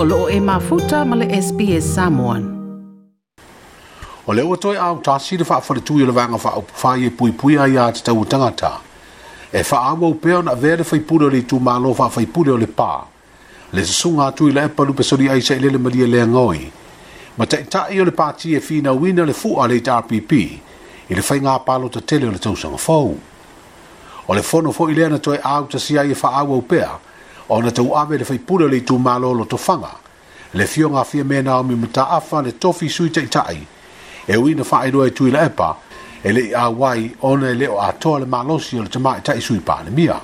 o loo e mafuta ma le SPS Samoan. O leo atoe au tasi le faa fale tui o le vanga faa au pufai e pui pui ai a te tau tangata. E faa au au peo na vea le faipule o le tu malo faa faipule o le pā. Le sasunga atu i la e palu pesori ai sa ilele maria le ngoi. Ma ta ita i o le pāti e fina wina le fua le ita RPP. I le fai ngā pālo ta tele o le tausanga fau. O le fono fo i lea na toe au tasi ai e faa au au peo ona tau ave le fai pula le tu malo lo tofanga. Le fio ngā fia mena o mi muta afa le tofi sui te itai. E ui na fai roi e tui la epa, e le a wai ona e leo a toa le malosi o le tama itai sui pa ni mia.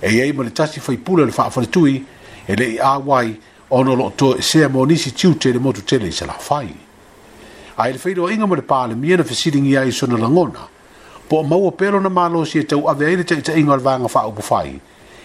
E iei ma le tasi fai pula le fai fai tui, e le a wai ona lo to e sea mo nisi tiute le motu tele i se la fai. Ai le fai roa inga ma le pa le mia na fesiringi ai sona langona, po maua pelo na malosi e tau ave aile te itai inga le vanga fai upu fai, e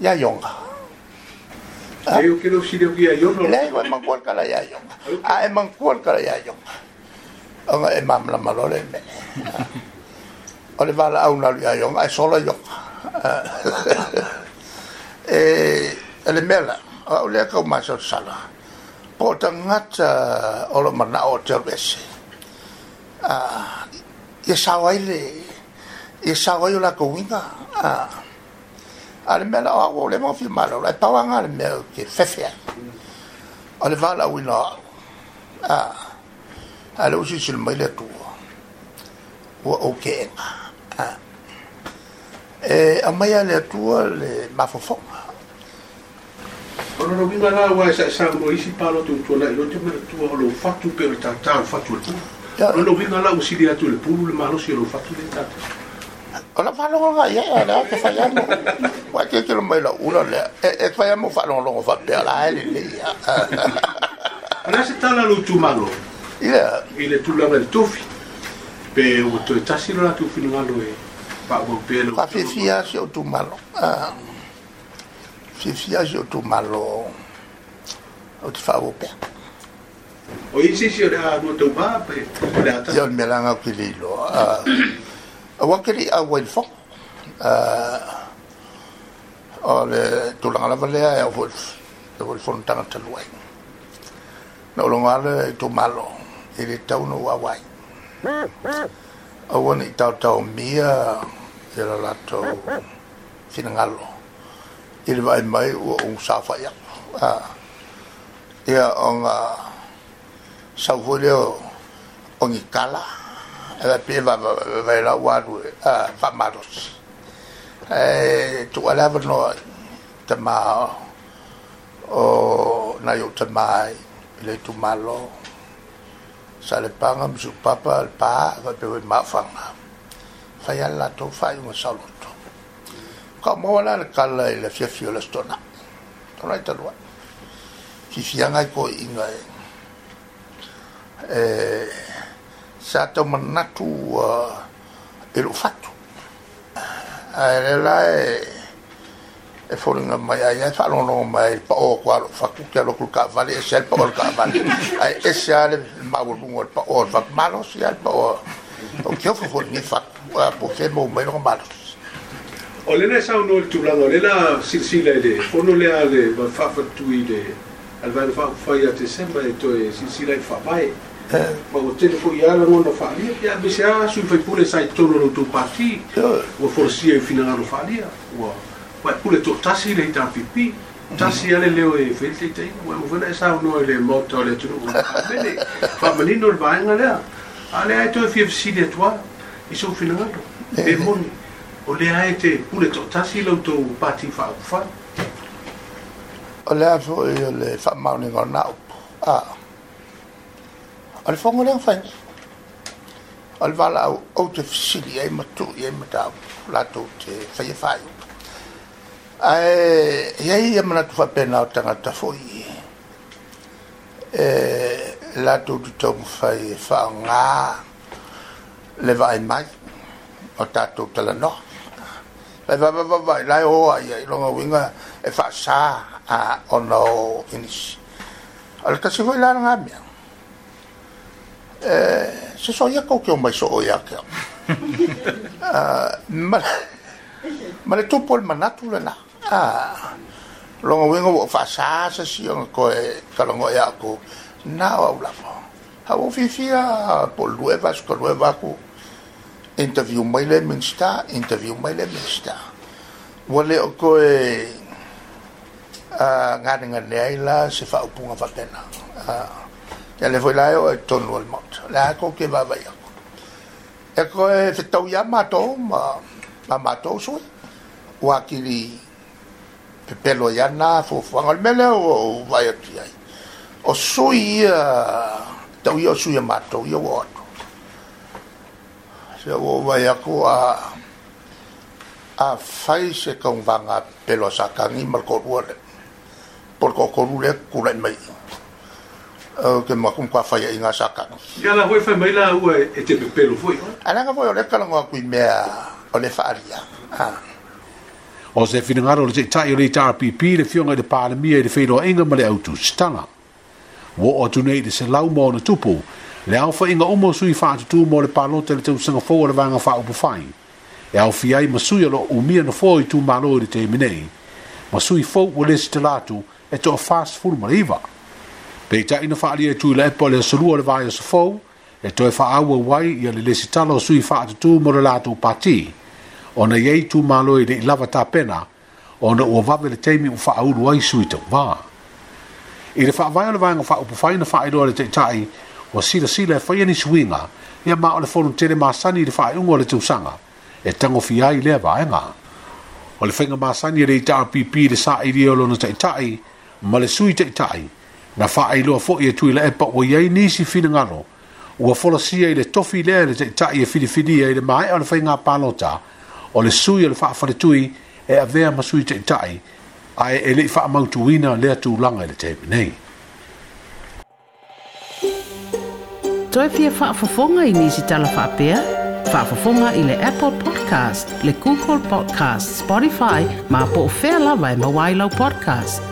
ya yonga ah. yo quiero si le vi a yo no le digo en mancuar cara ya yonga a en mancuar cara ya yonga o en ah, e mam la malore me o le vala a una ya yonga es e solo yo eh el mela o le ha como más sala po tangata o lo mana o tervese ah ya e sawaile ya sawaile la cuinga ah ale me la o le mo fi malo la pa wa ngale me ke fefe ale va la wi no a ale o si sil me le tu o o ke e a e a mai ale tu le ma fo fo Ono no vinga na wa sa sa mo isi palo tu tu na lo te me tu o lo fatu pe o ta ta fatu tu Ono vinga na usi dia tu le pulu le malo si lo fatu le ta ona fa longo fa ya ona ke fa ya mo wa ke ke lo mai la ula e, e le e fa ya mo fa longo longo fa pe ala ele le ya ona se ta la lutu malo ya ile tu la mel tu fi pe o to ta si lo la tu fi ngalo e pa go pe lo fa fi fi ya se o tu malo fi fi ya se o tu malo o te fa o pe o isi si o da no tu ba pe da ta yo me la ngapi lo a wakiri a wain fok a uh, le tulanga lava lea e a e wain tanga taluai na ulo ngale e tu malo i le tauna wa wain a wani i tau tau mia i la lato fina ngalo i le vai mai ua ung safa ia a ia o nga sau fulio o ngikala ela pe va va la wadu a fa maros e tu alava no te ma o na yo te mai le tu malo sa le panga mi su papa al pa va pe ma fa ma fa ya la to fa un saluto come ola le calla e le fia fio le stona tona e talua si fianga e ko inga e eh sa tau manatu uh, e lo fatu. A ere la e, e fōringa mai ai, e whanono mai, pa o kua lo fatu, kia lo kulka vale, e sel pa o lka vale. A e se ale, maur lungo, pa o lfak malos, ia pa o, o kia fu fōringa e fatu, a po ke mo mai lo malos. O lena e sao no il tulano, lena silsila ele, fono lea ale, ma fafatui de, alvaro fafatui a te semba, e to e silsila e fafai, Eh, ma o tele fo ia la ngona fa ia ia be sia su fai pule sai tolo lo tu parti o forsia e fina lo fa ia wa wa pule to tasi le ta pipi tasi ale e e le o e felte te o mo vena sa o no le moto le tu o bene fa meni no va ngana le ale ai to fi si de toi e so fina lo e moni o le ai te pule to tasi lo to parti fa fa o le a fo e le fa ma o le va na a Al fongo le fai. Al va la e o e, te fisili e ma tu e ma ta la tu te fai fai. Ai, e ai e ma tu fa pena o tanga ta foi. E la tu tu to fai fa nga. Le vai mai. O ta tu te la no. Ai va va va va la o ai e longa winga e fa sa a ono finish. Al ta si foi la nga mia. Eh, se so ia kau ke o mai so o ia ke o. Ma le tupo le manatu le na. Ah, Longa wenga wo fa sa sa si o ko e kalongo ia ko. Na o au lafo. Ha wo fi fi a po luevas ko lueva ko. Interview mai le minsta, interview mai le minsta. Wale o ko e ah, ngā ngā neaila se fa upunga fatena. Ha. Ah, ya le foi la o tonu al mot la ko ke va va ya e ko e se tau ya mato ma ma mato so o akili pe pelo ya na fo fo al mele o va ya ti ai o so ia tau ya so ya mato ya wa se o va ya ko a a fai se kong vanga pelo sakangi mal ko ruole por ko ko ruole kurai mai mai o ke makum kwa faya inga saka. Ya la hoi fai maila ua e te pepelo fwoi? Alanga fwoi ole kala ngwa kui mea ole faaria. O se fina ngaro le te tai ta ita pipi le fionga le paanamia i le feiro inga male au tu stanga. Wo o tunei le se lau mo na tupu le au fai inga umo sui faa tutu mo le palote le te usanga fwoi le vanga faa upu fai. E au fi ai masuia lo umia na fwoi tu malo i le te minei. Masui fwoi ule si te latu e to fast food mariva pe ita ino fa ali e tu le pole so lu le vai so fo e to faa au wai ia le lesi talo sui fa tu mo la tu pati ona yei tu malo i le ta pena ona o va vele teimi u fa au wai sui to va i le fa vai le vai fa upu fai na fa i do le o si le si le fa ni suinga ia ma o le fonu tere masani i faa i ungo le tu sanga e tango i ai le vaenga o le fenga masani e i le ita pipi le sa i le olona tai tai ma le sui te tai na faa ilo fo ye tu ile epa wo yai ni si fina ngaro wo fo la si ile tofi le e e le ta ta ye fili fili ye le mai ona fainga palota o le sui le faa fa tui e a vea ma sui ta ai ai ele e faa mau tu wina le tu langa le tepe nei Toi pia faa fofonga i nisi tala faa fa faa fofonga i le Apple Podcast le Google Podcast Spotify ma po fela vai ma wailau podcast